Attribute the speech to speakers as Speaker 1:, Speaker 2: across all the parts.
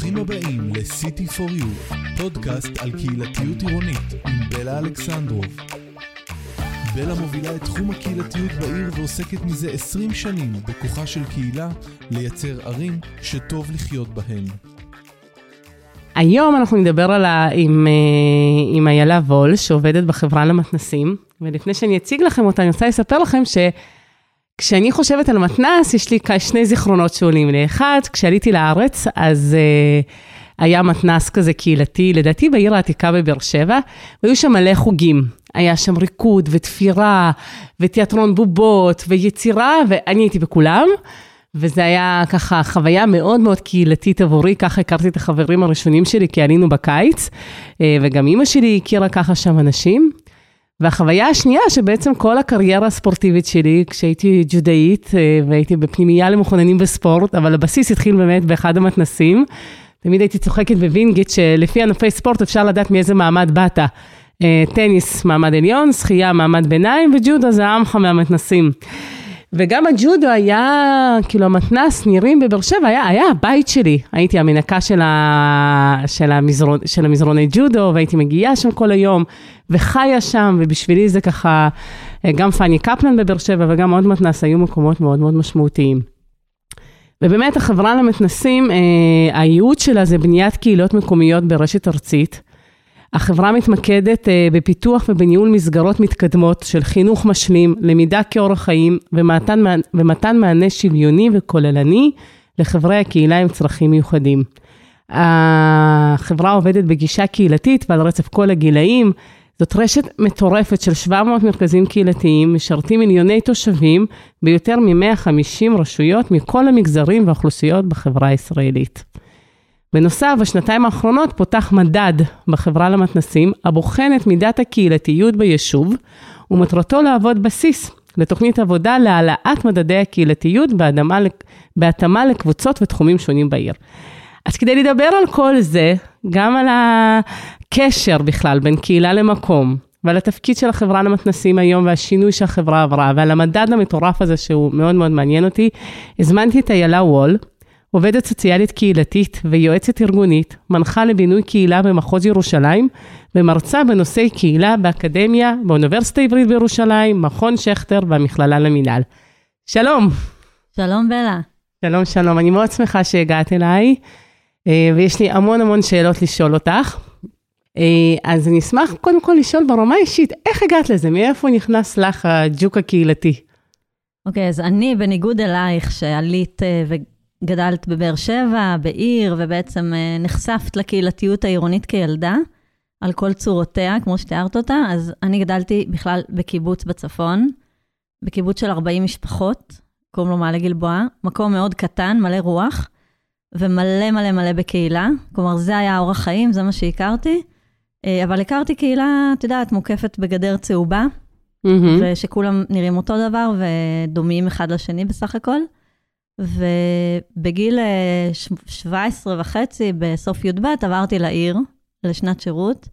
Speaker 1: ברוכים הבאים ל-City for You, פודקאסט על קהילתיות עירונית עם בלה אלכסנדרוב. בלה מובילה את תחום הקהילתיות בעיר ועוסקת מזה 20 שנים בכוחה של קהילה לייצר ערים שטוב לחיות בהן.
Speaker 2: היום אנחנו נדבר על ה... עם, אה, עם איילה וול, שעובדת בחברה למתנסים, ולפני שאני אציג לכם אותה, אני רוצה לספר לכם ש... כשאני חושבת על מתנ"ס, יש לי שני זיכרונות שעולים לי. אחד, כשעליתי לארץ, אז uh, היה מתנ"ס כזה קהילתי, לדעתי בעיר העתיקה בבאר שבע, והיו שם מלא חוגים. היה שם ריקוד ותפירה, ותיאטרון בובות, ויצירה, ואני הייתי בכולם. וזה היה ככה חוויה מאוד מאוד קהילתית עבורי, ככה הכרתי את החברים הראשונים שלי, כי עלינו בקיץ, אה, וגם אימא שלי הכירה ככה שם אנשים. והחוויה השנייה, שבעצם כל הקריירה הספורטיבית שלי, כשהייתי ג'ודאית אה, והייתי בפנימייה למכוננים בספורט, אבל הבסיס התחיל באמת באחד המתנסים. תמיד הייתי צוחקת בווינגיט שלפי ענפי ספורט אפשר לדעת מאיזה מעמד באת. אה, טניס מעמד עליון, שחייה מעמד ביניים וג'ודו זה עמך מהמתנסים. וגם הג'ודו היה, כאילו המתנ"ס נירים בבאר שבע, היה, היה הבית שלי. הייתי המנקה של, ה, של, המזרון, של המזרוני ג'ודו, והייתי מגיעה שם כל היום, וחיה שם, ובשבילי זה ככה, גם פאני קפלן בבאר שבע וגם עוד מתנ"ס היו מקומות מאוד מאוד משמעותיים. ובאמת החברה למתנסים, אה, הייעוד שלה זה בניית קהילות מקומיות ברשת ארצית. החברה מתמקדת uh, בפיתוח ובניהול מסגרות מתקדמות של חינוך משלים, למידה כאורח חיים ומתן, ומתן מענה שוויוני וכוללני לחברי הקהילה עם צרכים מיוחדים. החברה עובדת בגישה קהילתית ועל רצף כל הגילאים. זאת רשת מטורפת של 700 מרכזים קהילתיים, משרתים מיליוני תושבים ביותר מ-150 רשויות מכל המגזרים והאוכלוסיות בחברה הישראלית. בנוסף, בשנתיים האחרונות פותח מדד בחברה למתנסים, הבוחן את מידת הקהילתיות ביישוב, ומטרתו להוות בסיס לתוכנית עבודה להעלאת מדדי הקהילתיות בהתאמה, בהתאמה לקבוצות ותחומים שונים בעיר. אז כדי לדבר על כל זה, גם על הקשר בכלל בין קהילה למקום, ועל התפקיד של החברה למתנסים היום והשינוי שהחברה עברה, ועל המדד המטורף הזה שהוא מאוד מאוד מעניין אותי, הזמנתי את איילה וול, עובדת סוציאלית קהילתית ויועצת ארגונית, מנחה לבינוי קהילה במחוז ירושלים, ומרצה בנושאי קהילה באקדמיה, באוניברסיטה העברית בירושלים, מכון שכטר והמכללה למינהל. שלום.
Speaker 3: שלום בלה.
Speaker 2: שלום, שלום. אני מאוד שמחה שהגעת אליי, אה, ויש לי המון המון שאלות לשאול אותך. אה, אז אני אשמח קודם כל לשאול ברמה אישית, איך הגעת לזה? מאיפה נכנס לך הג'וק הקהילתי?
Speaker 3: אוקיי, okay, אז אני, בניגוד אלייך, שעלית אה, גדלת בבאר שבע, בעיר, ובעצם אה, נחשפת לקהילתיות העירונית כילדה, על כל צורותיה, כמו שתיארת אותה, אז אני גדלתי בכלל בקיבוץ בצפון, בקיבוץ של 40 משפחות, קוראים לו מעלה גלבוע, מקום מאוד קטן, מלא רוח, ומלא מלא מלא בקהילה. כלומר, זה היה אורח חיים, זה מה שהכרתי. אה, אבל הכרתי קהילה, את יודעת, מוקפת בגדר צהובה, mm-hmm. ושכולם נראים אותו דבר ודומים אחד לשני בסך הכל. ובגיל 17 אה, וחצי, בסוף י"ב, עברתי לעיר, לשנת שירות.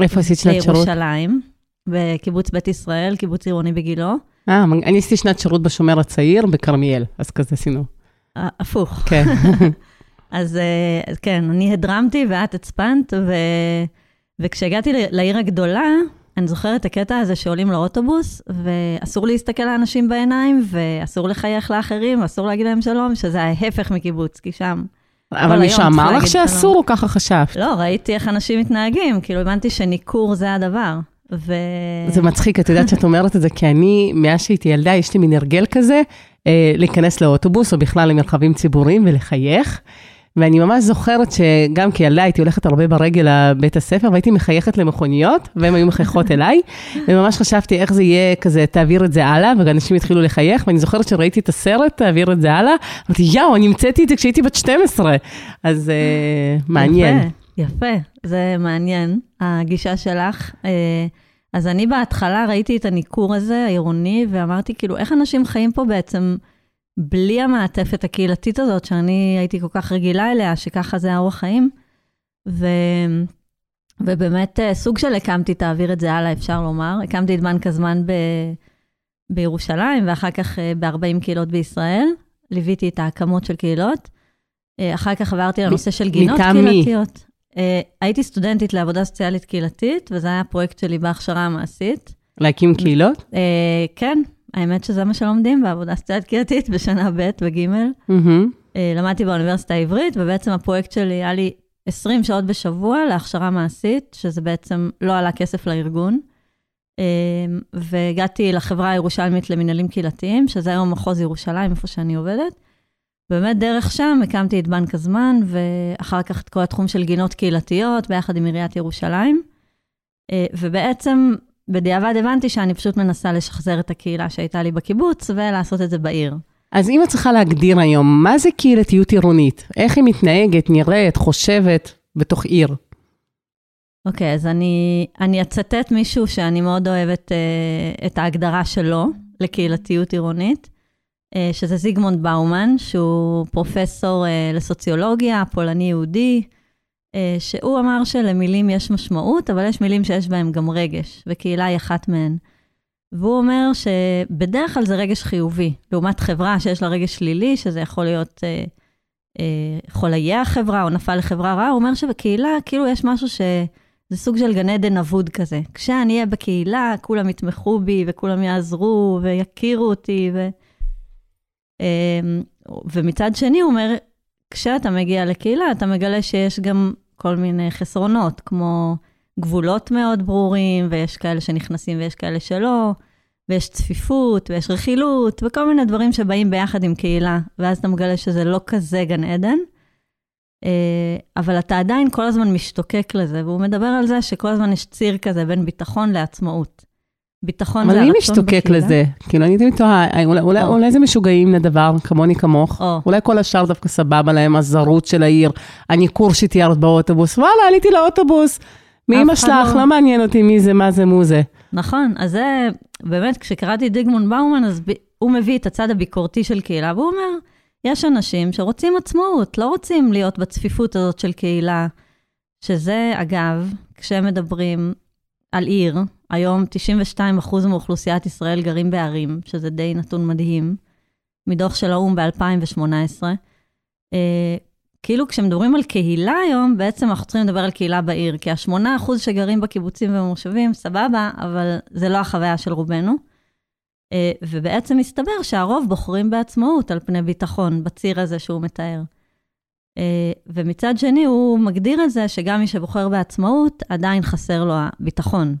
Speaker 2: איפה עשית שנת שירות?
Speaker 3: בירושלים, בקיבוץ בית ישראל, קיבוץ עירוני בגילו.
Speaker 2: אה, אני עשיתי שנת שירות בשומר הצעיר בכרמיאל, אז כזה עשינו.
Speaker 3: הפוך.
Speaker 2: כן.
Speaker 3: אז כן, אני הדרמתי ואת הצפנת, ו... וכשהגעתי לעיר הגדולה, אני זוכרת את הקטע הזה שעולים לאוטובוס, ואסור להסתכל לאנשים בעיניים, ואסור לחייך לאחרים, ואסור להגיד להם שלום, שזה ההפך מקיבוץ, כי שם...
Speaker 2: אבל מישהו אמר לך שאסור, או ככה חשבת?
Speaker 3: לא, ראיתי איך אנשים מתנהגים, כאילו הבנתי שניכור זה הדבר. ו...
Speaker 2: זה מצחיק, את יודעת שאת אומרת את זה, כי אני, מאז שהייתי ילדה, יש לי מין הרגל כזה, אה, להיכנס לאוטובוס, או בכלל למרחבים ציבוריים ולחייך. ואני ממש זוכרת שגם כילדה הייתי הולכת הרבה ברגל לבית הספר, והייתי מחייכת למכוניות, והן היו מחייכות אליי, וממש חשבתי איך זה יהיה כזה, תעביר את זה הלאה, ואנשים התחילו לחייך, ואני זוכרת שראיתי את הסרט, תעביר את זה הלאה, אמרתי, יאו, אני המצאתי את זה כשהייתי בת 12, אז uh, מעניין.
Speaker 3: יפה, יפה, זה מעניין, הגישה שלך. Uh, אז אני בהתחלה ראיתי את הניכור הזה, העירוני, ואמרתי, כאילו, איך אנשים חיים פה בעצם... בלי המעטפת הקהילתית הזאת, שאני הייתי כל כך רגילה אליה, שככה זה האורח חיים. ו... ובאמת אה, סוג של הקמתי, תעביר את זה הלאה, אפשר לומר. הקמתי את בנק הזמן ב... בירושלים, ואחר כך אה, ב-40 קהילות בישראל. ליוויתי את ההקמות של קהילות. אה, אחר כך עברתי לנושא של גינות? קהילתיות. הייתי סטודנטית לעבודה סוציאלית קהילתית, וזה היה הפרויקט שלי בהכשרה המעשית.
Speaker 2: להקים קהילות?
Speaker 3: כן, האמת שזה מה שלומדים בעבודה סוציאלית קהילתית בשנה ב' וג'. אה, למדתי באוניברסיטה העברית, ובעצם הפרויקט שלי היה לי 20 שעות בשבוע להכשרה מעשית, שזה בעצם לא עלה כסף לארגון. אה, והגעתי לחברה הירושלמית למנהלים קהילתיים, שזה היום מחוז ירושלים, איפה שאני עובדת. באמת דרך שם הקמתי את בנק הזמן, ואחר כך את כל התחום של גינות קהילתיות, ביחד עם עיריית ירושלים. אה, ובעצם, בדיעבד הבנתי שאני פשוט מנסה לשחזר את הקהילה שהייתה לי בקיבוץ, ולעשות את זה בעיר.
Speaker 2: אז אם את צריכה להגדיר היום, מה זה קהילתיות עירונית? איך היא מתנהגת, נראית, חושבת בתוך עיר?
Speaker 3: אוקיי, אז אני, אני אצטט מישהו שאני מאוד אוהבת אה, את ההגדרה שלו לקהילתיות עירונית, אה, שזה זיגמונד באומן, שהוא פרופסור אה, לסוציולוגיה, פולני-יהודי, שהוא אמר שלמילים יש משמעות, אבל יש מילים שיש בהן גם רגש, וקהילה היא אחת מהן. והוא אומר שבדרך כלל זה רגש חיובי, לעומת חברה שיש לה רגש שלילי, שזה יכול להיות, אה, אה, היה החברה או נפל לחברה רעה, הוא אומר שבקהילה כאילו יש משהו שזה סוג של גן עדן אבוד כזה. כשאני אהיה בקהילה, כולם יתמכו בי וכולם יעזרו ויכירו אותי. ו... אה, ומצד שני, הוא אומר, כשאתה מגיע לקהילה, אתה מגלה שיש גם כל מיני חסרונות, כמו גבולות מאוד ברורים, ויש כאלה שנכנסים ויש כאלה שלא, ויש צפיפות, ויש רכילות, וכל מיני דברים שבאים ביחד עם קהילה, ואז אתה מגלה שזה לא כזה גן עדן. אה, אבל אתה עדיין כל הזמן משתוקק לזה, והוא מדבר על זה שכל הזמן יש ציר כזה בין ביטחון לעצמאות. ביטחון
Speaker 2: אבל
Speaker 3: זה
Speaker 2: מי
Speaker 3: הרצון בקהילה.
Speaker 2: משתוקק לזה? כאילו, אני תמיד תוהה, אולי- אולי
Speaker 3: או.
Speaker 2: אולי זה משוגעים לדבר, כמוני כמוך.
Speaker 3: או.
Speaker 2: אולי כל השאר דווקא סבבה להם, הזרות של העיר, הניכור שתיארת באוטובוס, וואלה, עליתי לאוטובוס. מאמא
Speaker 3: אחד
Speaker 2: שלך,
Speaker 3: לא-
Speaker 2: לא מעניין אותי מי זה, מה זה, מו זה.
Speaker 3: נכון, אז זה, באמת, כשקראתי דיגמון באומן, אז הוא מביא את הצד הביקורתי של קהילה, והוא אומר, יש אנשים שרוצים עצמאות, לא רוצים להיות בצפיפות הזאת של קהילה, שזה, אגב, כשהם מדברים על עיר, היום 92% מאוכלוסיית ישראל גרים בערים, שזה די נתון מדהים, מדוח של האו"ם ב-2018. אה, כאילו כשמדברים על קהילה היום, בעצם אנחנו צריכים לדבר על קהילה בעיר, כי ה-8% שגרים בקיבוצים ובמושבים, סבבה, אבל זה לא החוויה של רובנו. אה, ובעצם מסתבר שהרוב בוחרים בעצמאות על פני ביטחון, בציר הזה שהוא מתאר. אה, ומצד שני, הוא מגדיר את זה שגם מי שבוחר בעצמאות, עדיין חסר לו הביטחון.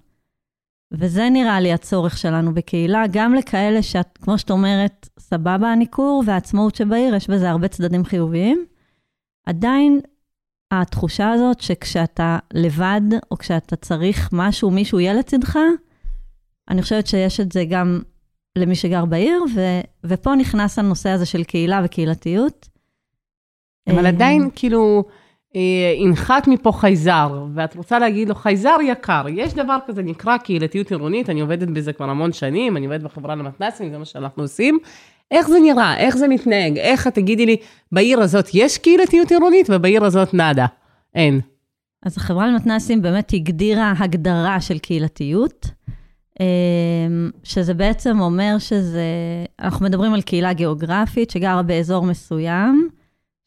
Speaker 3: וזה נראה לי הצורך שלנו בקהילה, גם לכאלה שאת, כמו שאת אומרת, סבבה הניכור והעצמאות שבעיר, יש בזה הרבה צדדים חיוביים. עדיין התחושה הזאת שכשאתה לבד, או כשאתה צריך משהו, מישהו יהיה לצדך, אני חושבת שיש את זה גם למי שגר בעיר, ו, ופה נכנס הנושא הזה של קהילה וקהילתיות.
Speaker 2: אבל
Speaker 3: אה,
Speaker 2: עדיין, כאילו, אה, הנחת מפה חייזר, ואת רוצה להגיד לו, חייזר יקר, יש דבר כזה נקרא קהילתיות עירונית, אני עובדת בזה כבר המון שנים, אני עובדת בחברה למתנ"סים, זה מה שאנחנו עושים. איך זה נראה? איך זה מתנהג? איך את תגידי לי, בעיר הזאת יש קהילתיות עירונית ובעיר הזאת נאדה? אין.
Speaker 3: אז החברה למתנ"סים באמת הגדירה הגדרה של קהילתיות, אמ, שזה בעצם אומר שזה, אנחנו מדברים על קהילה גיאוגרפית שגרה באזור מסוים,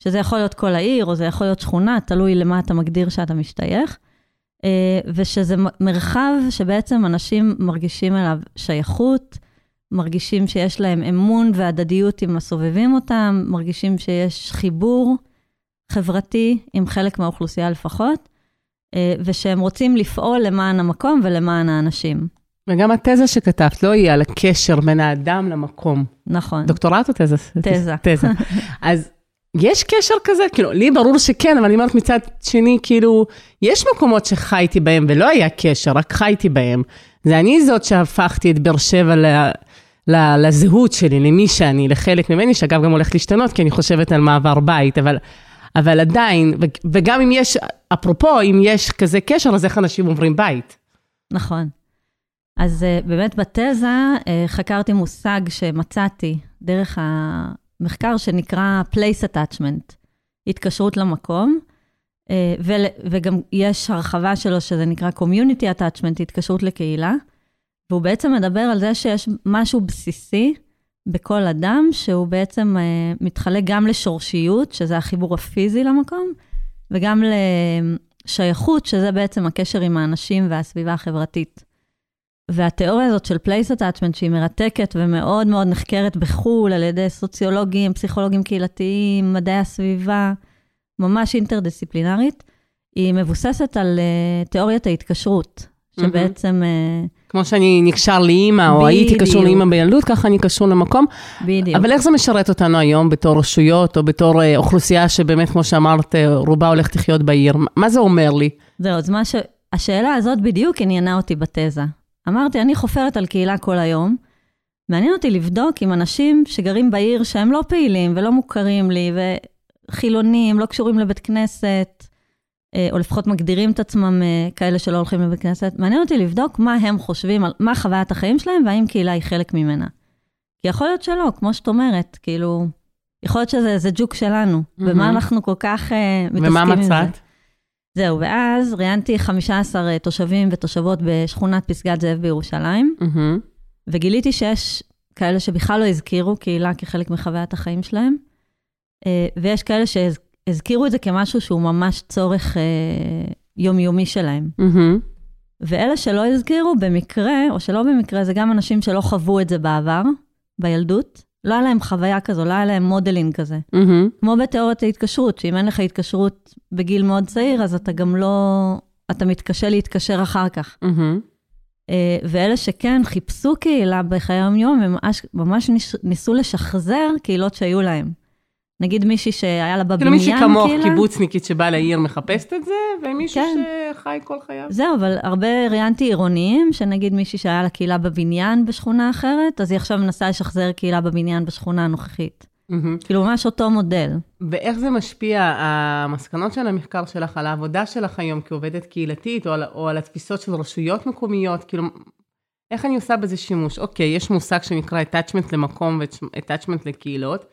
Speaker 3: שזה יכול להיות כל העיר, או זה יכול להיות שכונה, תלוי למה אתה מגדיר שאתה משתייך, אה, ושזה מרחב שבעצם אנשים מרגישים אליו שייכות, מרגישים שיש להם אמון והדדיות עם הסובבים אותם, מרגישים שיש חיבור חברתי עם חלק מהאוכלוסייה לפחות, אה, ושהם רוצים לפעול למען המקום ולמען האנשים.
Speaker 2: וגם התזה שכתבת לא היא על הקשר בין האדם למקום.
Speaker 3: נכון.
Speaker 2: דוקטורט או תזה?
Speaker 3: תזה.
Speaker 2: תזה. אז יש קשר כזה? כאילו, לי ברור שכן, אבל אני אומרת מצד שני, כאילו, יש מקומות שחייתי בהם ולא היה קשר, רק חייתי בהם. זה אני זאת שהפכתי את באר שבע ל... לזהות שלי, למי שאני, לחלק ממני, שאגב גם הולך להשתנות, כי אני חושבת על מעבר בית, אבל, אבל עדיין, וגם אם יש, אפרופו, אם יש כזה קשר, אז איך אנשים עוברים בית?
Speaker 3: נכון. אז uh, באמת בתזה uh, חקרתי מושג שמצאתי דרך המחקר שנקרא place attachment, התקשרות למקום, ול, וגם יש הרחבה שלו שזה נקרא community attachment, התקשרות לקהילה, והוא בעצם מדבר על זה שיש משהו בסיסי בכל אדם, שהוא בעצם אה, מתחלק גם לשורשיות, שזה החיבור הפיזי למקום, וגם לשייכות, שזה בעצם הקשר עם האנשים והסביבה החברתית. והתיאוריה הזאת של place attachment, שהיא מרתקת ומאוד מאוד נחקרת בחו"ל על ידי סוציולוגים, פסיכולוגים קהילתיים, מדעי הסביבה, ממש אינטרדיסציפלינרית, היא מבוססת על uh, תיאוריית ההתקשרות, שבעצם... Uh,
Speaker 2: כמו שאני נקשר לאימא, או הייתי קשור לאימא בילדות, ככה אני קשור למקום.
Speaker 3: בדיוק.
Speaker 2: אבל איך זה משרת אותנו היום בתור רשויות, או בתור uh, אוכלוסייה שבאמת, כמו שאמרת, רובה הולכת לחיות בעיר? מה זה אומר לי?
Speaker 3: זהו, אז מה ש... השאלה הזאת בדיוק עניינה אותי בתזה. אמרתי, אני חופרת על קהילה כל היום, מעניין אותי לבדוק עם אנשים שגרים בעיר שהם לא פעילים ולא מוכרים לי, וחילונים, לא קשורים לבית כנסת, אה, או לפחות מגדירים את עצמם אה, כאלה שלא הולכים לבית כנסת, מעניין אותי לבדוק מה הם חושבים, על מה חוויית החיים שלהם, והאם קהילה היא חלק ממנה. כי יכול להיות שלא, כמו שאת אומרת, כאילו, יכול להיות שזה ג'וק שלנו, mm-hmm. ומה אנחנו כל כך uh, מתעסקים עם זה. ומה מצאת? זהו, ואז ראיינתי 15 תושבים ותושבות בשכונת פסגת זאב בירושלים, mm-hmm. וגיליתי שיש כאלה שבכלל לא הזכירו קהילה כחלק מחוויית החיים שלהם, ויש כאלה שהז... הזכירו את זה כמשהו שהוא ממש צורך אה, יומיומי שלהם. Mm-hmm. ואלה שלא הזכירו, במקרה, או שלא במקרה, זה גם אנשים שלא חוו את זה בעבר, בילדות. לא היה להם חוויה כזו, לא היה להם modeling כזה. Mm-hmm. כמו בתיאוריית ההתקשרות, שאם אין לך התקשרות בגיל מאוד צעיר, אז אתה גם לא... אתה מתקשה להתקשר אחר כך. Mm-hmm. ואלה שכן חיפשו קהילה בחיי היום-יום, הם ממש, ניסו לשחזר קהילות שהיו להם. נגיד מישהי שהיה לה בבניין,
Speaker 2: כאילו מישהי כמוך, כאילו. קיבוצניקית שבאה לעיר מחפשת את זה, ומישהו כן. שחי כל חייו.
Speaker 3: זהו, אבל הרבה ראיינתי עירוניים, שנגיד מישהי שהיה לה קהילה בבניין בשכונה אחרת, אז היא עכשיו מנסה לשחזר קהילה בבניין בשכונה הנוכחית. Mm-hmm. כאילו, ממש אותו מודל.
Speaker 2: ואיך זה משפיע, המסקנות של המחקר שלך, על העבודה שלך היום כעובדת קהילתית, או על, או על התפיסות של רשויות מקומיות, כאילו, איך אני עושה בזה שימוש? אוקיי, יש מושג שנקרא attachment למקום ו-attachment לקהילות.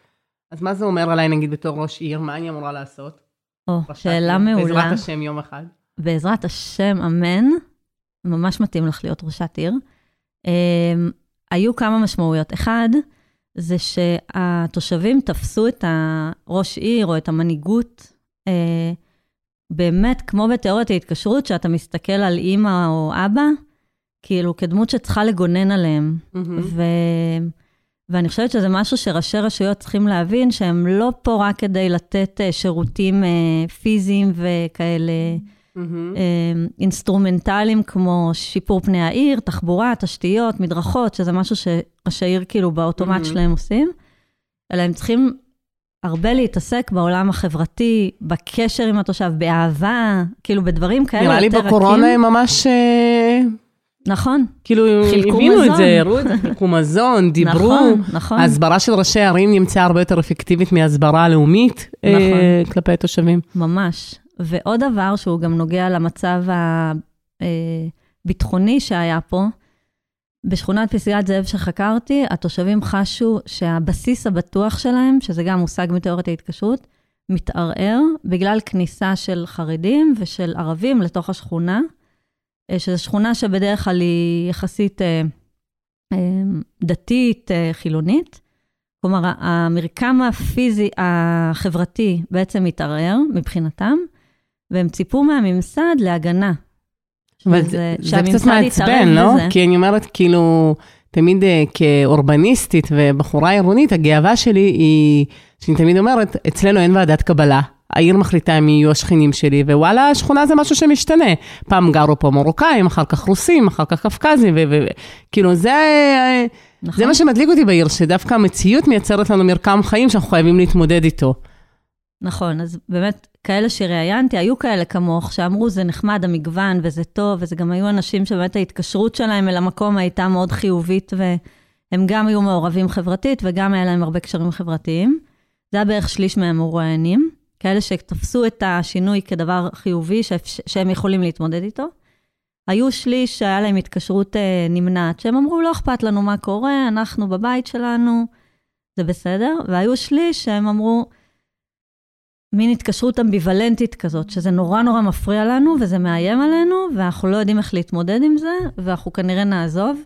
Speaker 2: אז מה זה אומר עליי, נגיד, בתור ראש עיר? מה אני אמורה לעשות?
Speaker 3: או, שאלה מעולה.
Speaker 2: בעזרת השם יום אחד.
Speaker 3: בעזרת השם, אמן. ממש מתאים לך להיות ראשת עיר. Um, היו כמה משמעויות. אחד, זה שהתושבים תפסו את הראש עיר או את המנהיגות, uh, באמת, כמו בתיאוריית ההתקשרות, שאתה מסתכל על אימא או אבא, כאילו, כדמות שצריכה לגונן עליהם. Mm-hmm. ו... ואני חושבת שזה משהו שראשי רשויות צריכים להבין, שהם לא פה רק כדי לתת אה, שירותים אה, פיזיים וכאלה mm-hmm. אינסטרומנטליים, כמו שיפור פני העיר, תחבורה, תשתיות, מדרכות, שזה משהו שראשי עיר כאילו באוטומט mm-hmm. שלהם עושים, אלא הם צריכים הרבה להתעסק בעולם החברתי, בקשר עם התושב, באהבה, כאילו בדברים כאלה יותר רכים.
Speaker 2: נראה לי בקורונה הם ממש...
Speaker 3: נכון.
Speaker 2: כאילו, הבינו את זה, הראו את זה, חילקו מזון, דיברו. נכון, נכון. ההסברה של ראשי ערים נמצאה הרבה יותר אפקטיבית מהסברה הלאומית אה, נכון. אה, כלפי התושבים.
Speaker 3: ממש. ועוד דבר שהוא גם נוגע למצב הביטחוני אה, שהיה פה, בשכונת פסגת זאב שחקרתי, התושבים חשו שהבסיס הבטוח שלהם, שזה גם מושג מתיאוריית ההתקשרות, מתערער בגלל כניסה של חרדים ושל ערבים לתוך השכונה. אה, שזו שכונה שבדרך כלל היא יחסית אה, אה, דתית, חילונית. כלומר, המרקם הפיזי, החברתי בעצם מתערער מבחינתם, והם ציפו מהממסד להגנה.
Speaker 2: אבל זה, זה קצת מעצבן, לא? בזה. כי אני אומרת, כאילו, תמיד כאורבניסטית ובחורה עירונית, הגאווה שלי היא, שאני תמיד אומרת, אצלנו אין ועדת קבלה. העיר מחליטה מי יהיו השכנים שלי, ווואלה, השכונה זה משהו שמשתנה. פעם גרו פה מרוקאים, אחר כך רוסים, אחר כך קפקזים, וכאילו זה, נכון. זה מה שמדליק אותי בעיר, שדווקא המציאות מייצרת לנו מרקם חיים שאנחנו חייבים להתמודד איתו.
Speaker 3: נכון, אז באמת, כאלה שראיינתי, היו כאלה כמוך, שאמרו, זה נחמד, המגוון, וזה טוב, וזה גם היו אנשים שבאמת ההתקשרות שלהם אל המקום הייתה מאוד חיובית, והם גם היו מעורבים חברתית, וגם היה להם הרבה קשרים חברתיים. זה היה בערך שליש מהמרואיינים. כאלה שתפסו את השינוי כדבר חיובי, שהם יכולים להתמודד איתו. היו שליש שהיה להם התקשרות אה, נמנעת, שהם אמרו, לא אכפת לנו מה קורה, אנחנו בבית שלנו, זה בסדר. והיו שליש שהם אמרו, מין התקשרות אמביוולנטית כזאת, שזה נורא נורא מפריע לנו וזה מאיים עלינו, ואנחנו לא יודעים איך להתמודד עם זה, ואנחנו כנראה נעזוב.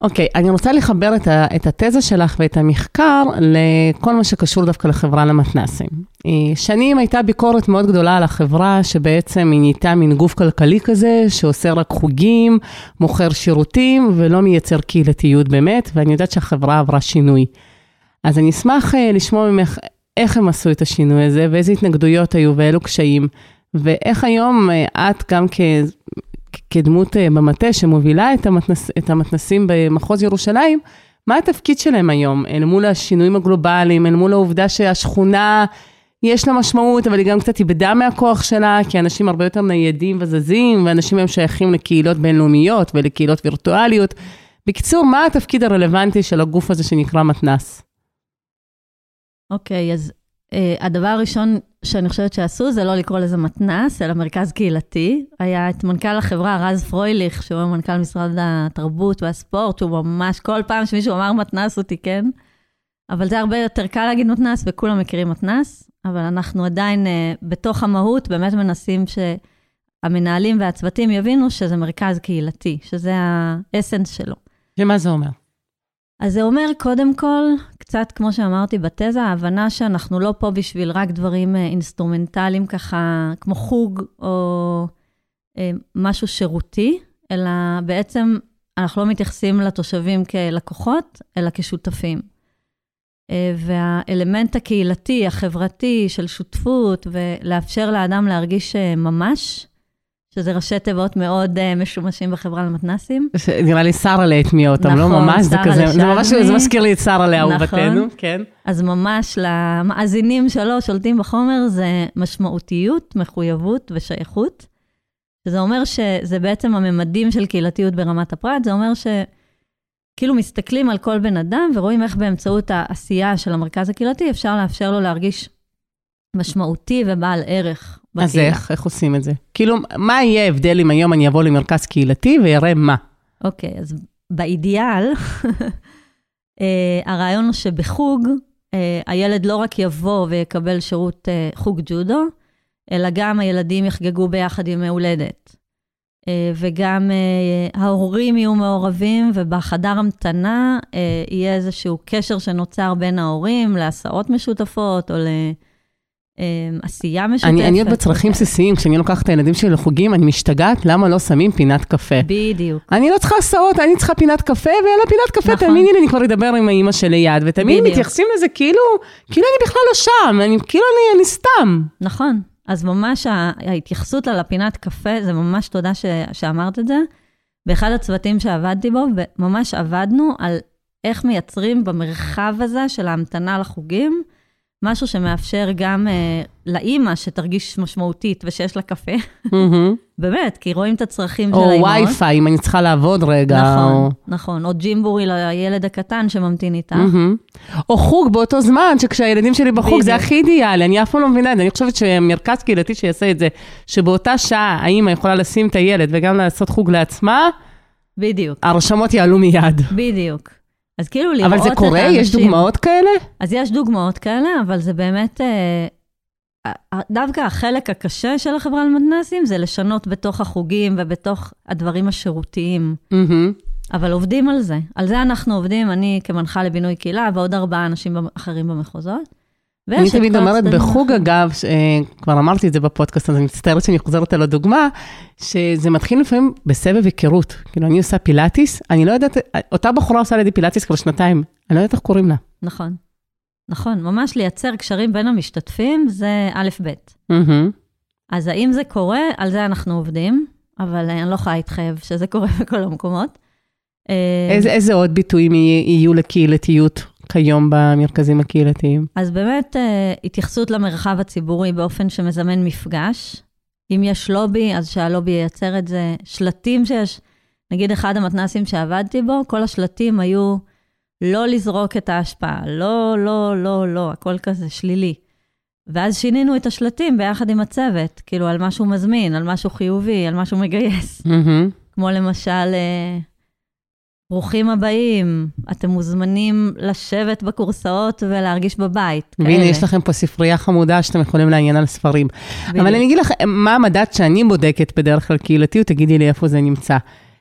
Speaker 2: אוקיי, okay, אני רוצה לחבר את, ה, את התזה שלך ואת המחקר לכל מה שקשור דווקא לחברה למתנ"סים. אה, שנים הייתה ביקורת מאוד גדולה על החברה, שבעצם היא נהייתה מין גוף כלכלי כזה, שעושה רק חוגים, מוכר שירותים ולא מייצר קהילתיות באמת, ואני יודעת שהחברה עברה שינוי. אז אני אשמח אה, לשמוע ממך איך הם עשו את השינוי הזה, ואיזה התנגדויות היו ואילו קשיים, ואיך היום אה, את גם כ... כדמות אה, במטה שמובילה את, המתנס, את המתנסים במחוז ירושלים, מה התפקיד שלהם היום אל מול השינויים הגלובליים, אל מול העובדה שהשכונה, יש לה משמעות, אבל היא גם קצת איבדה מהכוח שלה, כי אנשים הרבה יותר ניידים וזזים, ואנשים היום שייכים לקהילות בינלאומיות ולקהילות וירטואליות. בקיצור, מה התפקיד הרלוונטי של הגוף הזה שנקרא מתנ"ס?
Speaker 3: אוקיי, okay, אז הדבר הראשון שאני חושבת שעשו זה לא לקרוא לזה מתנ"ס, אלא מרכז קהילתי. היה את מנכ"ל החברה, רז פרויליך, שהוא מנכ"ל משרד התרבות והספורט, שהוא ממש, כל פעם שמישהו אמר מתנ"ס הוא תיקן. אבל זה הרבה יותר קל להגיד מתנ"ס, וכולם מכירים מתנ"ס, אבל אנחנו עדיין, uh, בתוך המהות, באמת מנסים שהמנהלים והצוותים יבינו שזה מרכז קהילתי, שזה האסנס שלו.
Speaker 2: ומה זה אומר?
Speaker 3: אז זה אומר, קודם כל, קצת כמו שאמרתי בתזה, ההבנה שאנחנו לא פה בשביל רק דברים אה, אינסטרומנטליים ככה, כמו חוג או אה, משהו שירותי, אלא בעצם אנחנו לא מתייחסים לתושבים כלקוחות, אלא כשותפים. אה, והאלמנט הקהילתי, החברתי, של שותפות, ולאפשר לאדם להרגיש ממ"ש, שזה ראשי תיבות מאוד אה, משומשים בחברה למתנסים.
Speaker 2: נראה לי שרה להטמיע אותם, לא נכון, לא ממש, זה כזה, זה ממש, זה מזכיר לי את שרה לאהובתנו, נכון. כן.
Speaker 3: אז ממש למאזינים שלו, שולטים בחומר, זה משמעותיות, מחויבות ושייכות. שזה אומר שזה בעצם הממדים של קהילתיות ברמת הפרט, זה אומר שכאילו מסתכלים על כל בן אדם ורואים איך באמצעות העשייה של המרכז הקהילתי אפשר לאפשר לו להרגיש משמעותי ובעל ערך
Speaker 2: בקהילה. אז איך? איך עושים את זה? כאילו, מה יהיה ההבדל אם היום אני אבוא למרכז קהילתי ויראה מה?
Speaker 3: אוקיי, אז באידיאל, אה, הרעיון הוא שבחוג, אה, הילד לא רק יבוא ויקבל שירות אה, חוג ג'ודו, אלא גם הילדים יחגגו ביחד ימי הולדת. וגם ההורים יהיו מעורבים, ובחדר המתנה יהיה איזשהו קשר שנוצר בין ההורים להסעות משותפות, או ל... אמ, עשייה משותפת.
Speaker 2: אני, אני עוד בצרכים בסיסיים, כשאני לוקחת את הילדים שלי לחוגים, אני משתגעת למה לא שמים פינת קפה.
Speaker 3: בדיוק.
Speaker 2: אני לא צריכה הסעות, אני צריכה פינת קפה, ויאללה פינת קפה, נכון. תאמיני לי, אני כבר אדבר עם האימא שליד, ותמיד מתייחסים לזה כאילו, כאילו אני בכלל לא שם, אני, כאילו אני, אני סתם.
Speaker 3: נכון. אז ממש ההתייחסות על הפינת קפה, זה ממש תודה ש, שאמרת את זה. באחד הצוותים שעבדתי בו, וממש עבדנו על איך מייצרים במרחב הזה של ההמתנה לחוגים, משהו שמאפשר גם uh, לאימא שתרגיש משמעותית ושיש לה קפה. באמת, כי רואים את הצרכים של האימהות.
Speaker 2: או וי-פיי, אם אני צריכה לעבוד רגע.
Speaker 3: נכון, או... נכון. או ג'ימבורי לילד הקטן שממתין איתך.
Speaker 2: או חוג באותו זמן, שכשהילדים שלי בחוג, זה הכי אידיאלי, אני אף פעם לא מבינה את זה. אני חושבת שמרכז קהילתי שיעשה את זה, שבאותה שעה האימא יכולה לשים את הילד וגם לעשות חוג לעצמה,
Speaker 3: בדיוק.
Speaker 2: הרשמות יעלו מיד.
Speaker 3: בדיוק. אז כאילו לראות את האנשים...
Speaker 2: אבל זה קורה? יש דוגמאות כאלה?
Speaker 3: אז יש דוגמאות כאלה, אבל זה באמת... אה, דווקא החלק הקשה של החברה למתנ"סים זה לשנות בתוך החוגים ובתוך הדברים השירותיים. Mm-hmm. אבל עובדים על זה. על זה אנחנו עובדים, אני כמנחה לבינוי קהילה ועוד ארבעה אנשים אחרים במחוזות.
Speaker 2: אני תמיד אומרת בחוג, אגב, כבר אמרתי את זה בפודקאסט, אז אני מצטערת שאני חוזרת על הדוגמה, שזה מתחיל לפעמים בסבב היכרות. כאילו, אני עושה פילאטיס, אני לא יודעת, אותה בחורה עושה לידי פילאטיס כבר שנתיים, אני לא יודעת איך קוראים לה.
Speaker 3: נכון. נכון, ממש לייצר קשרים בין המשתתפים זה א'-ב'. אז האם זה קורה, על זה אנחנו עובדים, אבל אני לא יכולה להתחייב שזה קורה בכל המקומות.
Speaker 2: איזה, איזה עוד ביטויים יהיו לקהילתיות כיום במרכזים הקהילתיים?
Speaker 3: אז באמת, אה, התייחסות למרחב הציבורי באופן שמזמן מפגש. אם יש לובי, אז שהלובי ייצר את זה. שלטים שיש, נגיד אחד המתנסים שעבדתי בו, כל השלטים היו לא לזרוק את ההשפעה, לא, לא, לא, לא, הכל כזה שלילי. ואז שינינו את השלטים ביחד עם הצוות, כאילו על משהו מזמין, על משהו חיובי, על משהו מגייס. Mm-hmm. כמו למשל, אה, ברוכים הבאים, אתם מוזמנים לשבת בכורסאות ולהרגיש בבית.
Speaker 2: והנה, יש לכם פה ספרייה חמודה שאתם יכולים לעניין על ספרים. בדיוק. אבל אני אגיד לך, מה המדד שאני בודקת בדרך כלל קהילתיות, תגידי לי איפה זה נמצא.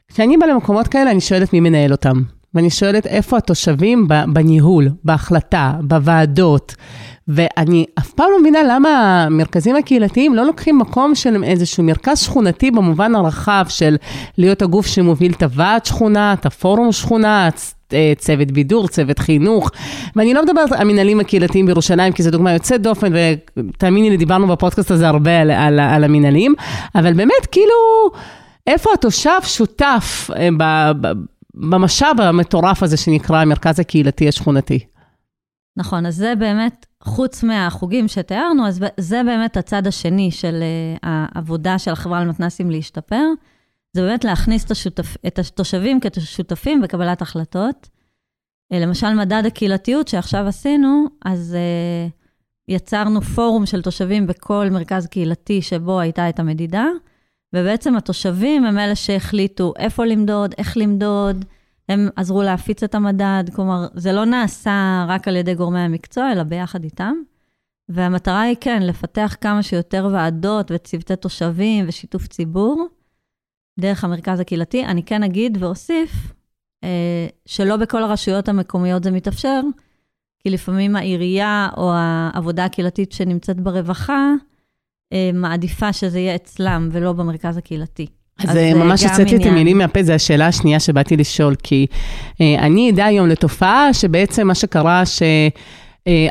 Speaker 2: כשאני באה למקומות כאלה, אני שואלת מי מנהל אותם. ואני שואלת איפה התושבים בניהול, בהחלטה, בוועדות. ואני אף פעם לא מבינה למה המרכזים הקהילתיים לא לוקחים מקום של איזשהו מרכז שכונתי במובן הרחב של להיות הגוף שמוביל את הוועד שכונה, את הפורום שכונה, אה, צוות בידור, צוות חינוך. ואני לא מדברת על המנהלים הקהילתיים בירושלים, כי זו דוגמה יוצאת דופן, ותאמיני לי, דיברנו בפודקאסט הזה הרבה על, על, על המנהלים, אבל באמת, כאילו, איפה התושב שותף אה, במשאב המטורף הזה שנקרא המרכז הקהילתי השכונתי?
Speaker 3: נכון, אז זה באמת, חוץ מהחוגים שתיארנו, אז זה באמת הצד השני של אה, העבודה של החברה למתנ"סים להשתפר. זה באמת להכניס את, השותפ, את התושבים כשותפים בקבלת החלטות. אה, למשל, מדד הקהילתיות שעכשיו עשינו, אז uh, יצרנו פורום של תושבים בכל מרכז קהילתי שבו הייתה את המדידה, ובעצם התושבים הם אלה שהחליטו איפה למדוד, איך למדוד, הם עזרו להפיץ את המדד, כלומר, זה לא נעשה רק על ידי גורמי המקצוע, אלא ביחד איתם. והמטרה היא כן, לפתח כמה שיותר ועדות וצוותי תושבים ושיתוף ציבור. דרך המרכז הקהילתי. אני כן אגיד ואוסיף אה, שלא בכל הרשויות המקומיות זה מתאפשר, כי לפעמים העירייה או העבודה הקהילתית שנמצאת ברווחה, מעדיפה שזה יהיה אצלם ולא במרכז הקהילתי.
Speaker 2: אז, אז ממש הוצאתי את המילים מהפה, זו השאלה השנייה שבאתי לשאול, כי אה, אני עדה היום לתופעה שבעצם מה שקרה, ש... אה,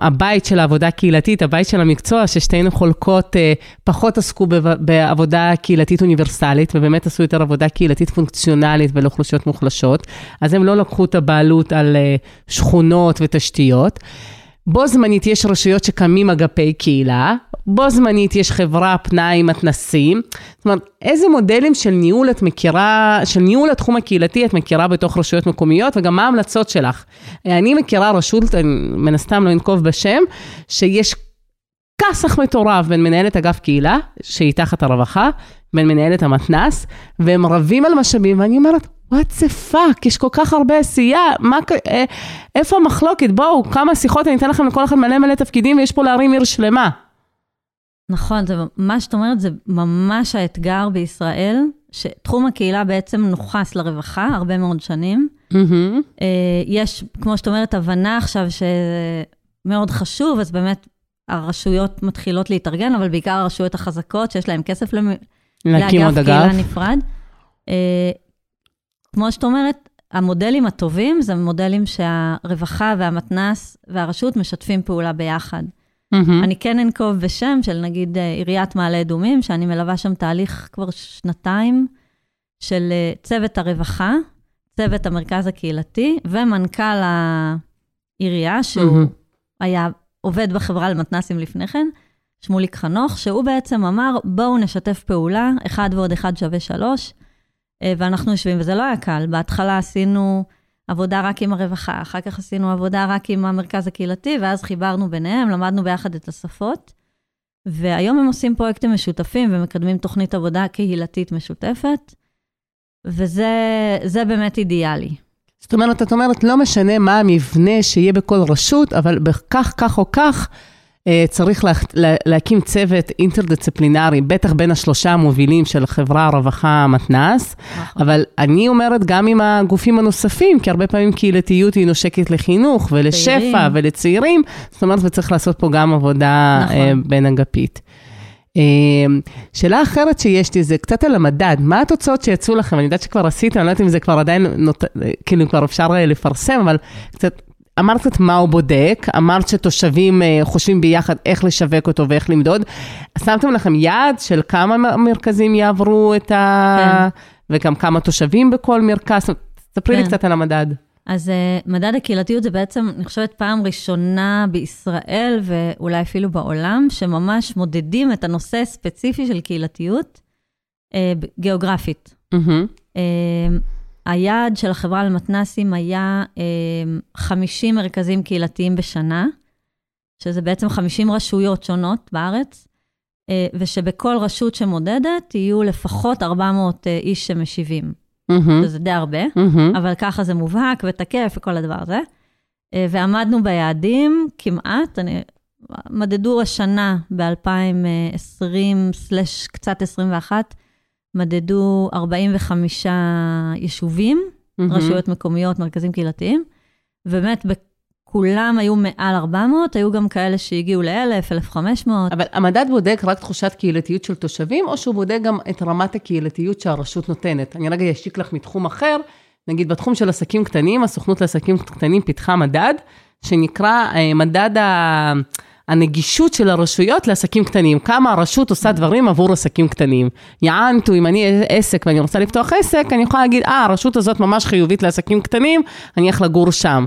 Speaker 2: הבית של העבודה הקהילתית, הבית של המקצוע, ששתינו חולקות, אה, פחות עסקו בעבודה קהילתית אוניברסלית, ובאמת עשו יותר עבודה קהילתית פונקציונלית ולאוכלוסיות מוחלשות, אז הם לא לקחו את הבעלות על אה, שכונות ותשתיות. בו זמנית יש רשויות שקמים אגפי קהילה, בו זמנית יש חברה פנאי מתנסים. זאת אומרת, איזה מודלים של ניהול את מכירה, של ניהול התחום הקהילתי את מכירה בתוך רשויות מקומיות, וגם מה ההמלצות שלך? אני מכירה רשות, אני מן הסתם לא אנקוב בשם, שיש כסח מטורף בין מנהלת אגף קהילה, שהיא תחת הרווחה, בין מנהלת המתנ"ס, והם רבים על משאבים, ואני אומרת, what the fuck, יש כל כך הרבה עשייה, מה, אה, איפה המחלוקת? בואו, כמה שיחות, אני אתן לכם לכל אחד מלא מלא תפקידים, ויש פה להרים עיר שלמה.
Speaker 3: נכון, זה, מה שאת אומרת זה ממש האתגר בישראל, שתחום הקהילה בעצם נוכס לרווחה הרבה מאוד שנים. Mm-hmm. יש, כמו שאת אומרת, הבנה עכשיו שמאוד חשוב, אז באמת הרשויות מתחילות להתארגן, אבל בעיקר הרשויות החזקות, שיש להן כסף לאגף קהילה נפרד. אה, כמו שאת אומרת, המודלים הטובים זה מודלים שהרווחה והמתנ"ס והרשות משתפים פעולה ביחד. Mm-hmm. אני כן אנקוב בשם של נגיד אה, עיריית מעלה אדומים, שאני מלווה שם תהליך כבר שנתיים של אה, צוות הרווחה, צוות המרכז הקהילתי ומנכ"ל העירייה, שהוא mm-hmm. היה עובד בחברה למתנ"סים לפני כן, שמוליק חנוך, שהוא בעצם אמר, בואו נשתף פעולה, אחד ועוד אחד שווה שלוש. אה, ואנחנו יושבים, וזה לא היה קל. בהתחלה עשינו עבודה רק עם הרווחה, אחר כך עשינו עבודה רק עם המרכז הקהילתי, ואז חיברנו ביניהם, למדנו ביחד את השפות. והיום הם עושים פרויקטים משותפים ומקדמים תוכנית עבודה קהילתית משותפת, וזה באמת אידיאלי.
Speaker 2: זאת אומרת, את אומרת, לא משנה מה המבנה שיהיה בכל רשות, אבל בכך, כך או כך, צריך לה, לה, להקים צוות אינטרדיסציפלינרי, בטח בין השלושה המובילים של חברה, רווחה, מתנ"ס, נכון. אבל אני אומרת גם עם הגופים הנוספים, כי הרבה פעמים קהילתיות היא נושקת לחינוך ולשפע צעירים. ולצעירים, זאת אומרת, וצריך לעשות פה גם עבודה נכון. אה, בין אגפית. אה, שאלה אחרת שיש לי זה קצת על המדד, מה התוצאות שיצאו לכם? אני יודעת שכבר עשיתם, אני לא יודעת אם זה כבר עדיין, נות... כאילו כבר אפשר לפרסם, אבל קצת אמרת קצת מה הוא בודק, אמרת שתושבים אה, חושבים ביחד איך לשווק אותו ואיך למדוד. שמתם לכם יעד של כמה מרכזים יעברו את ה... כן. וגם כמה תושבים בכל מרכז? ספרי כן. לי קצת על המדד.
Speaker 3: אז uh, מדד הקהילתיות זה בעצם, אני חושבת, פעם ראשונה בישראל ואולי אפילו בעולם, שממש מודדים את הנושא הספציפי של קהילתיות uh, גיאוגרפית. Mm-hmm. Uh, היעד של החברה למתנ"סים היה 50 אה, מרכזים קהילתיים בשנה, שזה בעצם 50 רשויות שונות בארץ, אה, ושבכל רשות שמודדת יהיו לפחות 400 אה, איש שמשיבים. Mm-hmm. שזה די הרבה, mm-hmm. אבל ככה זה מובהק ותקף וכל הדבר הזה. ועמדנו ביעדים כמעט, אני, מדדו השנה ב-2020/קצת 21, מדדו 45 יישובים, mm-hmm. רשויות מקומיות, מרכזים קהילתיים. ובאמת, כולם היו מעל 400, היו גם כאלה שהגיעו ל-1,000, 1,500.
Speaker 2: אבל המדד בודק רק תחושת קהילתיות של תושבים, או שהוא בודק גם את רמת הקהילתיות שהרשות נותנת? אני רגע אשיק לך מתחום אחר, נגיד בתחום של עסקים קטנים, הסוכנות לעסקים קטנים פיתחה מדד, שנקרא אה, מדד ה... הנגישות של הרשויות לעסקים קטנים, כמה הרשות עושה דברים עבור עסקים קטנים. יענתו, אם אני עסק ואני רוצה לפתוח עסק, אני יכולה להגיד, אה, הרשות הזאת ממש חיובית לעסקים קטנים, אני אלך לגור שם.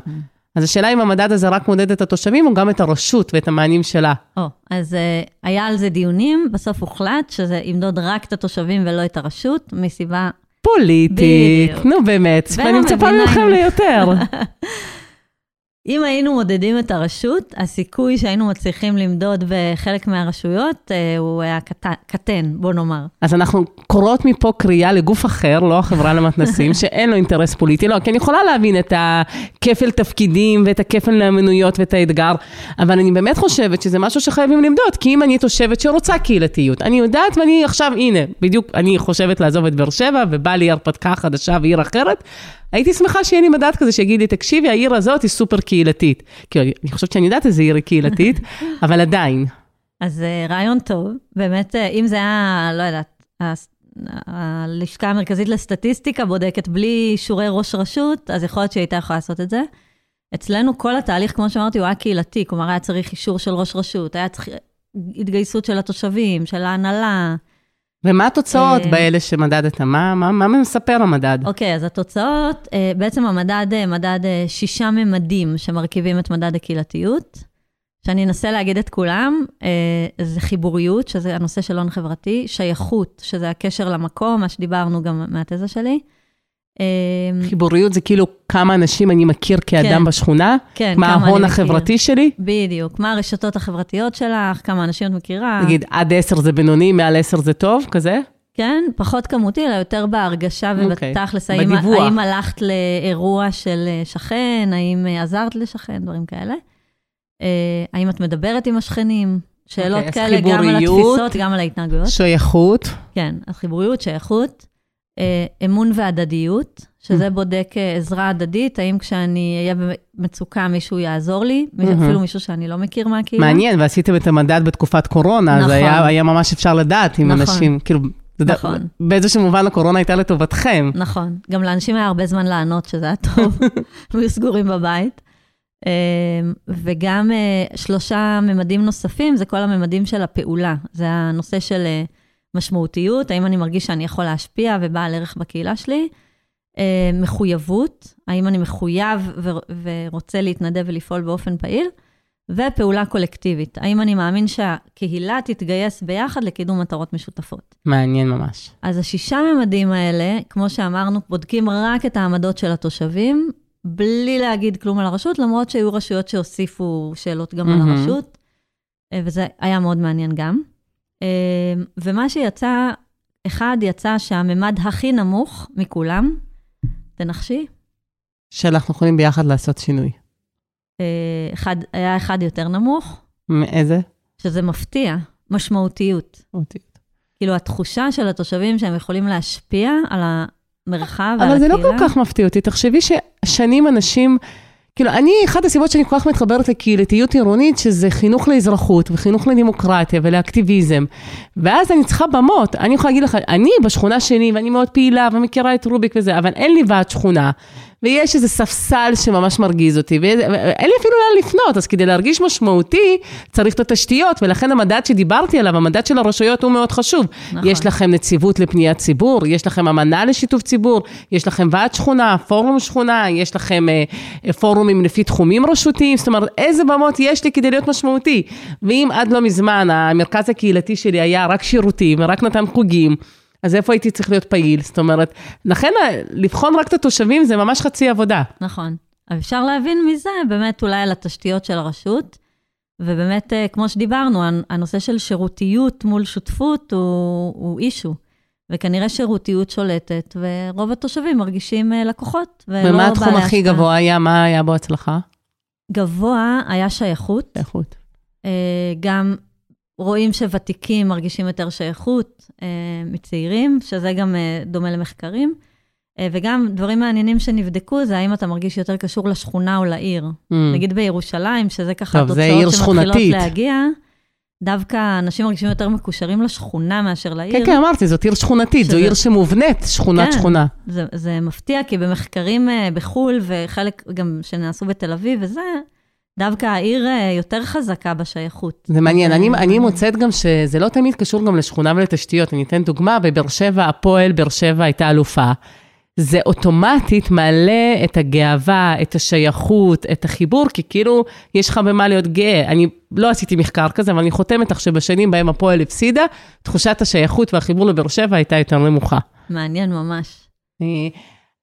Speaker 2: אז השאלה אם המדד הזה רק מודד את התושבים, או גם את הרשות ואת המענים שלה.
Speaker 3: או, אז uh, היה על זה דיונים, בסוף הוחלט שזה ימדוד רק את התושבים ולא את הרשות, מסיבה...
Speaker 2: פוליטית, בדיוק. נו באמת, ואני מצפה ממכם ליותר.
Speaker 3: אם היינו מודדים את הרשות, הסיכוי שהיינו מצליחים למדוד בחלק מהרשויות אה, הוא היה קטן, בוא נאמר.
Speaker 2: אז אנחנו קוראות מפה קריאה לגוף אחר, לא החברה למתנסים, שאין לו אינטרס פוליטי, לא, כי אני יכולה להבין את הכפל תפקידים ואת הכפל נאמנויות ואת האתגר, אבל אני באמת חושבת שזה משהו שחייבים למדוד, כי אם אני תושבת שרוצה קהילתיות, אני יודעת ואני עכשיו, הנה, בדיוק, אני חושבת לעזוב את באר שבע, ובא לי הרפתקה חדשה ועיר אחרת, הייתי שמחה שיהיה לי מדד כזה שיגיד לי, תקשיבי, העיר הזאת היא סופר קהילתית. כי אני חושבת שאני יודעת איזה עיר היא קהילתית, אבל עדיין.
Speaker 3: אז אה, רעיון טוב, באמת, אה, אם זה היה, לא יודעת, הלשכה המרכזית לסטטיסטיקה בודקת בלי אישורי ראש רשות, אז יכול להיות שהיא הייתה יכולה לעשות את זה. אצלנו כל התהליך, כמו שאמרתי, הוא היה קהילתי, כלומר, היה צריך אישור של ראש רשות, היה צריך התגייסות של התושבים, של ההנהלה.
Speaker 2: ומה התוצאות אה, באלה שמדדת? מה, מה, מה מספר המדד?
Speaker 3: אוקיי, אז התוצאות, אה, בעצם המדד אה, מדד שישה ממדים שמרכיבים את מדד הקהילתיות. שאני אנסה להגיד את כולם, זה חיבוריות, שזה הנושא של הון חברתי, שייכות, שזה הקשר למקום, מה שדיברנו גם מהתזה שלי.
Speaker 2: חיבוריות זה כאילו כמה אנשים אני מכיר כאדם כן, בשכונה?
Speaker 3: כן,
Speaker 2: מה ההון החברתי שלי?
Speaker 3: בדיוק, מה הרשתות החברתיות שלך, כמה אנשים את מכירה.
Speaker 2: נגיד, עד עשר זה בינוני, מעל עשר זה טוב, כזה?
Speaker 3: כן, פחות כמותי, אלא יותר בהרגשה ובתכלס, okay. האם, האם הלכת לאירוע של שכן, האם עזרת לשכן, דברים כאלה. האם את מדברת עם השכנים? שאלות okay, אוקיי, כאלה, גם על התפיסות, גם על ההתנהגויות.
Speaker 2: שייכות.
Speaker 3: כן, אז חיבוריות, שייכות. אה, אמון והדדיות, שזה mm. בודק אה, עזרה הדדית, האם כשאני אהיה במצוקה מישהו יעזור לי, mm-hmm. אפילו מישהו שאני לא מכיר מהקהילה.
Speaker 2: מעניין, ועשיתם את המדד בתקופת קורונה, נכון. אז היה, היה ממש אפשר לדעת אם נכון. אנשים, כאילו, נכון. באיזשהו מובן הקורונה הייתה לטובתכם.
Speaker 3: נכון, גם לאנשים היה הרבה זמן לענות, שזה היה טוב, היו סגורים בבית. אה, וגם שלושה ממדים נוספים, זה כל הממדים של הפעולה. זה הנושא של משמעותיות, האם אני מרגיש שאני יכול להשפיע ובעל ערך בקהילה שלי. אה, מחויבות, האם אני מחויב ורוצה להתנדב ולפעול באופן פעיל. ופעולה קולקטיבית, האם אני מאמין שהקהילה תתגייס ביחד לקידום מטרות משותפות.
Speaker 2: מעניין ממש.
Speaker 3: אז השישה ממדים האלה, כמו שאמרנו, בודקים רק את העמדות של התושבים, בלי להגיד כלום על הרשות, למרות שהיו רשויות שהוסיפו שאלות גם mm-hmm. על הרשות, אה, וזה היה מאוד מעניין גם. אמ, ומה שיצא, אחד יצא שהממד הכי נמוך מכולם, תנחשי?
Speaker 2: שאנחנו יכולים ביחד לעשות שינוי.
Speaker 3: אה, אחד, היה אחד יותר נמוך.
Speaker 2: מאיזה?
Speaker 3: שזה מפתיע, משמעותיות. משמעותיות. כאילו, התחושה של התושבים שהם יכולים להשפיע על המרחב ועל הקהילה.
Speaker 2: אבל זה לא כל כך מפתיע אותי. תחשבי ששנים אנשים... כאילו, אני, אחת הסיבות שאני כל כך מתחברת לקהילתיות עירונית, שזה חינוך לאזרחות וחינוך לדמוקרטיה ולאקטיביזם. ואז אני צריכה במות. אני יכולה להגיד לך, אני בשכונה שלי, ואני מאוד פעילה ומכירה את רוביק וזה, אבל אין לי ועד שכונה. ויש איזה ספסל שממש מרגיז אותי, ואין לי אפילו לאן לפנות, אז כדי להרגיש משמעותי, צריך את התשתיות, ולכן המדד שדיברתי עליו, המדד של הרשויות הוא מאוד חשוב. נכון. יש לכם נציבות לפניית ציבור, יש לכם אמנה לשיתוף ציבור, יש לכם ועד שכונה, פורום שכונה, יש לכם אה, פורומים לפי תחומים רשותיים, זאת אומרת, איזה במות יש לי כדי להיות משמעותי. ואם עד לא מזמן המרכז הקהילתי שלי היה רק שירותים, רק נתן חוגים, אז איפה הייתי צריך להיות פעיל? זאת אומרת, לכן לבחון רק את התושבים זה ממש חצי עבודה.
Speaker 3: נכון. אפשר להבין מזה באמת אולי על התשתיות של הרשות, ובאמת, אה, כמו שדיברנו, הנושא של שירותיות מול שותפות הוא, הוא אישו. וכנראה שירותיות שולטת, ורוב התושבים מרגישים אה, לקוחות,
Speaker 2: ולא בעלי השפעה. ומה התחום הכי גבוה היה? מה היה בו הצלחה?
Speaker 3: גבוה היה שייכות.
Speaker 2: שייכות.
Speaker 3: אה, גם רואים שוותיקים מרגישים יותר שייכות אה, מצעירים, שזה גם אה, דומה למחקרים. אה, וגם דברים מעניינים שנבדקו זה האם אתה מרגיש יותר קשור לשכונה או לעיר.
Speaker 2: Mm.
Speaker 3: נגיד בירושלים, שזה ככה
Speaker 2: טוב,
Speaker 3: התוצאות שמתחילות. להגיע, דווקא אנשים מרגישים יותר מקושרים לשכונה מאשר לעיר.
Speaker 2: כן, כן, אמרתי, זאת עיר שכונתית, זו
Speaker 3: שזה-
Speaker 2: עיר שמובנית, שכונת
Speaker 3: כן.
Speaker 2: שכונה.
Speaker 3: זה, זה מפתיע, כי במחקרים אה, בחו"ל, וחלק גם שנעשו בתל אביב וזה, דווקא העיר אה, יותר חזקה בשייכות.
Speaker 2: זה מעניין,
Speaker 3: אז,
Speaker 2: אני,
Speaker 3: אה,
Speaker 2: אני מוצאת גם שזה לא תמיד קשור גם לשכונה ולתשתיות. אני אתן דוגמה, בבאר שבע, הפועל באר שבע הייתה אלופה. זה אוטומטית מעלה את הגאווה, את השייכות, את החיבור, כי כאילו יש לך במה להיות גאה. אני לא עשיתי מחקר כזה, אבל אני חותמת לך שבשנים בהם הפועל הפסידה, תחושת השייכות והחיבור לבאר שבע הייתה יותר נמוכה.
Speaker 3: מעניין ממש.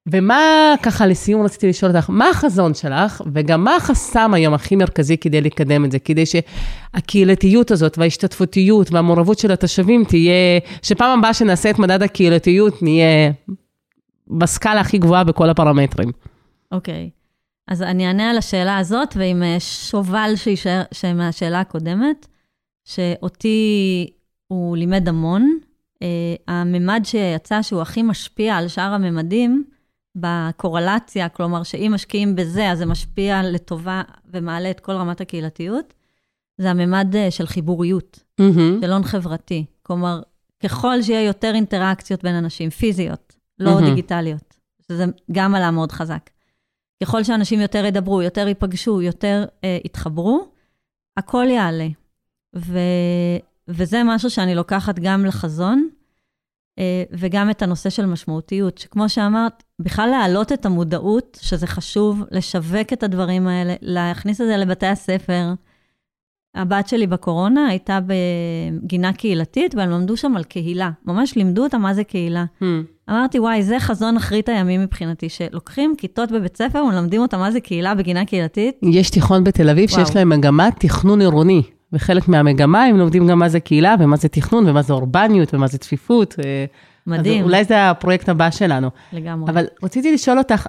Speaker 2: אה, ומה, ככה לסיום רציתי לשאול אותך, מה החזון שלך, וגם מה החסם היום הכי מרכזי כדי לקדם את זה, כדי שהקהילתיות הזאת וההשתתפותיות והמעורבות של התושבים תהיה, שפעם הבאה שנעשה את מדד הקהילתיות נהיה בסקאלה הכי גבוהה בכל הפרמטרים.
Speaker 3: אוקיי. אז אני אענה על השאלה הזאת, ועם אה, שובל שישאר, שמהשאלה הקודמת, שאותי הוא לימד המון. Uh, הממד שיצא שהוא הכי משפיע על שאר הממדים, בקורלציה, כלומר שאם משקיעים בזה, אז זה משפיע לטובה ומעלה את כל רמת הקהילתיות, זה הממד uh, של חיבוריות,
Speaker 2: מהמם.
Speaker 3: של הון חברתי. כלומר, ככל שיהיה יותר אינטראקציות בין אנשים, פיזיות, לא
Speaker 2: מהמם.
Speaker 3: דיגיטליות, שזה גם עלה מאוד חזק. ככל שאנשים יותר ידברו, יותר ייפגשו, יותר אה, יתחברו, הכל יעלה. ו, וזה משהו שאני לוקחת גם לחזון, אה, וגם את הנושא של משמעותיות, שכמו שאמרת, בכלל להעלות את המודעות, שזה חשוב, לשווק את הדברים האלה, להכניס את זה לבתי הספר. הבת שלי בקורונה הייתה בגינה קהילתית, והם למדו שם על קהילה. ממש לימדו אותה מה זה קהילה.
Speaker 2: מהמם.
Speaker 3: אמרתי, וואי, זה חזון אחרית הימים מבחינתי, שלוקחים כיתות בבית ספר ומלמדים אותם מה זה קהילה בגינה קהילתית.
Speaker 2: יש תיכון בתל אביב
Speaker 3: וואו.
Speaker 2: שיש להם מגמת תכנון עירוני, וחלק מהמגמה הם לומדים גם מה זה קהילה, ומה זה תכנון, ומה זה אורבניות, ומה זה צפיפות. אה,
Speaker 3: מדהים,
Speaker 2: אז אולי זה הפרויקט הבא שלנו.
Speaker 3: לגמרי.
Speaker 2: אבל רציתי לשאול אותך,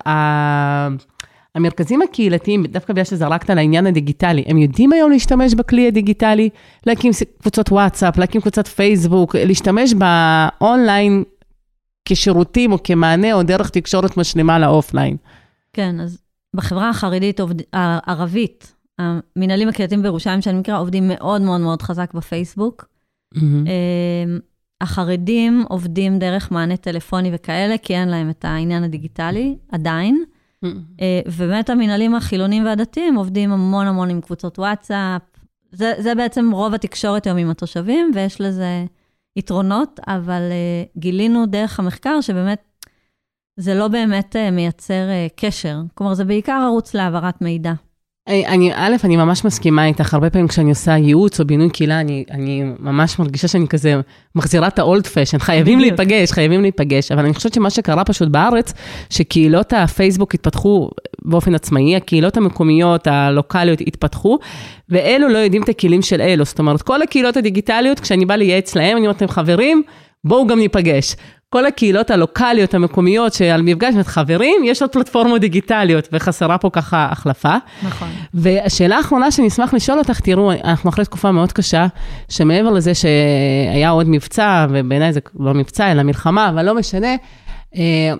Speaker 2: המרכזים הקהילתיים, דווקא בגלל שזרקת על העניין הדיגיטלי, הם יודעים היום להשתמש בכלי הדיגיטלי, להקים קבוצות וואטסאפ, להקים קבוצת פייסבוק, להשתמש באונליין כשירותים או כמענה או דרך תקשורת משלימה לאופליין.
Speaker 3: כן, אז בחברה החרדית, עובד, הערבית, המנהלים הקהילתיים בירושלים, שאני מכירה, עובדים מאוד מאוד מאוד חזק בפייסבוק. אה, החרדים עובדים דרך מענה טלפוני וכאלה, כי אין להם את העניין הדיגיטלי, עדיין. אה, ובאמת המנהלים החילונים והדתיים עובדים המון המון עם קבוצות וואטסאפ. זה, זה בעצם רוב התקשורת היום עם התושבים, ויש לזה יתרונות, אבל אה, גילינו דרך המחקר שבאמת זה לא באמת אה, מייצר קשר. כלומר, זה בעיקר ערוץ להעברת מידע.
Speaker 2: אני, א', אני ממש מסכימה איתך, הרבה פעמים כשאני עושה ייעוץ או בינוי קהילה, אני, אני ממש מרגישה שאני כזה מחזירה את האולד פשן, חייבים. להיפגש, חייבים להיפגש, אבל אני חושבת שמה שקרה פשוט בארץ, שקהילות הפייסבוק התפתחו באופן עצמאי, הקהילות המקומיות, הלוקאליות התפתחו, ואלו לא יודעים את הכלים של אלו, זאת אומרת, כל הקהילות הדיגיטליות, כשאני באה לייעץ להם, אני אומרת להם, חברים, בואו גם ניפגש. כל הקהילות הלוקאליות, המקומיות, שעל מפגש, אומרת, חברים, יש עוד פלטפורמות דיגיטליות, וחסרה פה ככה החלפה.
Speaker 3: נכון.
Speaker 2: והשאלה האחרונה שאני אשמח לשאול אותך, תראו, אנחנו אחרי תקופה מאוד קשה, שמעבר לזה שהיה עוד מבצע, ובעיניי זה לא מבצע, אלא מלחמה, אבל לא משנה, אה,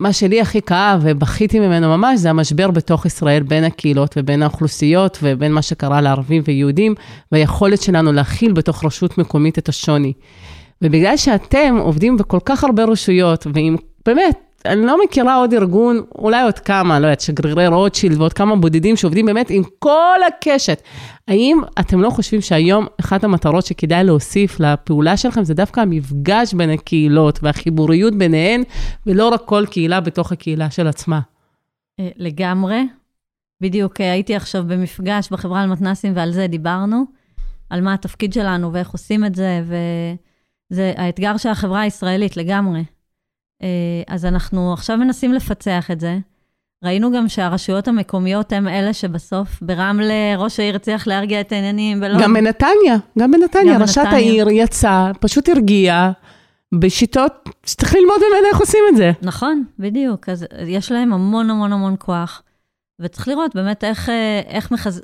Speaker 2: מה שלי הכי כאב ובכיתי ממנו ממש, זה המשבר בתוך ישראל בין הקהילות ובין האוכלוסיות ובין מה שקרה לערבים ויהודים, והיכולת שלנו להכיל בתוך רשות מקומית את השוני. ובגלל שאתם עובדים בכל כך הרבה רשויות, ועם, באמת, אני לא מכירה עוד ארגון, אולי עוד כמה, לא יודעת, שגרירי רוטשילד ועוד כמה בודדים שעובדים באמת עם כל הקשת. האם אתם לא חושבים שהיום אחת המטרות שכדאי להוסיף לפעולה שלכם זה דווקא המפגש בין הקהילות והחיבוריות ביניהן, ולא רק כל קהילה בתוך הקהילה של עצמה?
Speaker 3: אה, לגמרי. בדיוק אה, הייתי עכשיו במפגש בחברה למתנ"סים ועל זה דיברנו, על מה התפקיד שלנו ואיך עושים את זה, וזה האתגר של החברה הישראלית לגמרי. אה, אז אנחנו עכשיו מנסים לפצח את זה. ראינו גם שהרשויות המקומיות הן אלה שבסוף, ברמלה, ראש העיר הצליח להרגיע את העניינים, בלוד.
Speaker 2: גם בנתניה, גם בנתניה,
Speaker 3: גם
Speaker 2: ראשת
Speaker 3: בנתניה.
Speaker 2: העיר יצאה, פשוט הרגיעה, בשיטות שצריך ללמוד ממנה איך עושים את זה.
Speaker 3: נכון, בדיוק. אז יש להם המון המון המון כוח, וצריך לראות באמת איך, אה, איך, מחז...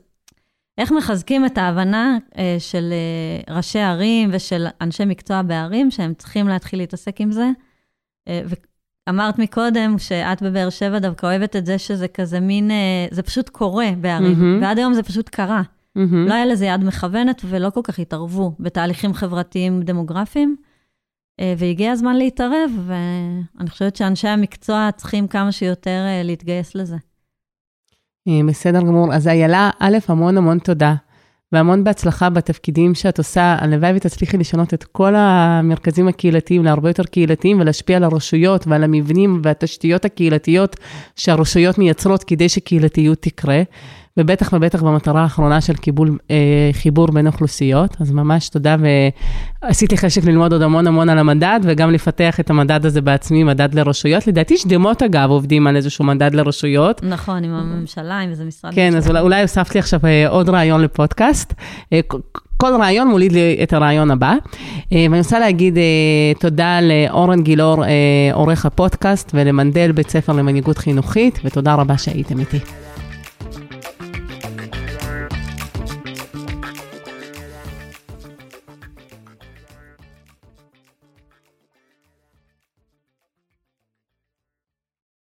Speaker 3: איך מחזקים את ההבנה אה, של אה, ראשי ערים ושל אנשי מקצוע בערים, שהם צריכים להתחיל להתעסק עם זה. אה, אמרת מקודם שאת בבאר שבע דווקא אוהבת את זה שזה כזה מין, אה, זה פשוט קורה בערים,
Speaker 2: מהמם.
Speaker 3: ועד היום זה פשוט קרה.
Speaker 2: מהמם.
Speaker 3: לא היה לזה יד מכוונת ולא כל כך התערבו בתהליכים חברתיים דמוגרפיים, אה, והגיע הזמן להתערב, ואני חושבת שאנשי המקצוע צריכים כמה שיותר אה, להתגייס לזה.
Speaker 2: אה, בסדר גמור. אז איילה, א', המון המון תודה, והמון בהצלחה בתפקידים שאת עושה. הלוואי ותצליחי לשנות את כל המרכזים הקהילתיים להרבה יותר קהילתיים, ולהשפיע על הרשויות ועל המבנים והתשתיות הקהילתיות שהרשויות מייצרות כדי שקהילתיות תקרה. ובטח ובטח במטרה האחרונה של קיבול, אה, חיבור בין אוכלוסיות. אז ממש תודה, ועשית לי חשק ללמוד עוד המון המון על המדד, וגם לפתח את המדד הזה בעצמי, מדד לרשויות. לדעתי שדמות, אגב, עובדים על איזשהו מדד לרשויות.
Speaker 3: נכון, עם הממשלה, עם איזה משרד.
Speaker 2: כן, אז אולי, אולי הוספת לי עכשיו אה, עוד רעיון לפודקאסט. אה, כל- רעיון מוליד לי את הרעיון הבא. אה, ואני רוצה להגיד אה, תודה לאורן גילאור, אה, עורך הפודקאסט, ולמנדל, בית ספר למנהיגות חינוכית, ותודה רבה שהייתם איתי.